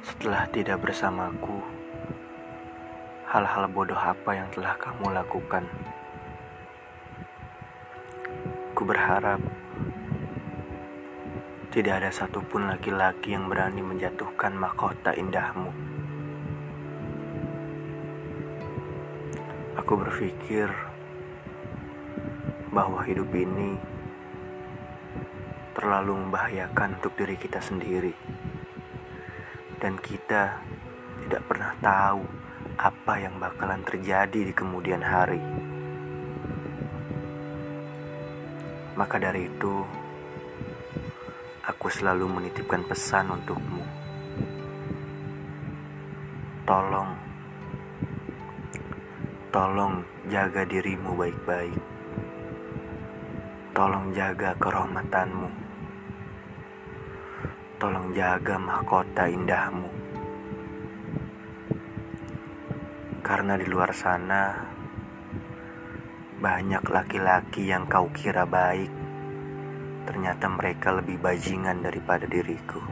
Setelah tidak bersamaku, hal-hal bodoh apa yang telah kamu lakukan? Ku berharap tidak ada satupun laki-laki yang berani menjatuhkan mahkota indahmu. Aku berpikir bahwa hidup ini terlalu membahayakan untuk diri kita sendiri, dan kita tidak pernah tahu apa yang bakalan terjadi di kemudian hari. Maka dari itu, aku selalu menitipkan pesan untukmu. Tolong, tolong jaga dirimu baik-baik. Tolong jaga kehormatanmu. Tolong jaga mahkota indahmu. Karena di luar sana banyak laki-laki yang kau kira baik. Ternyata mereka lebih bajingan daripada diriku.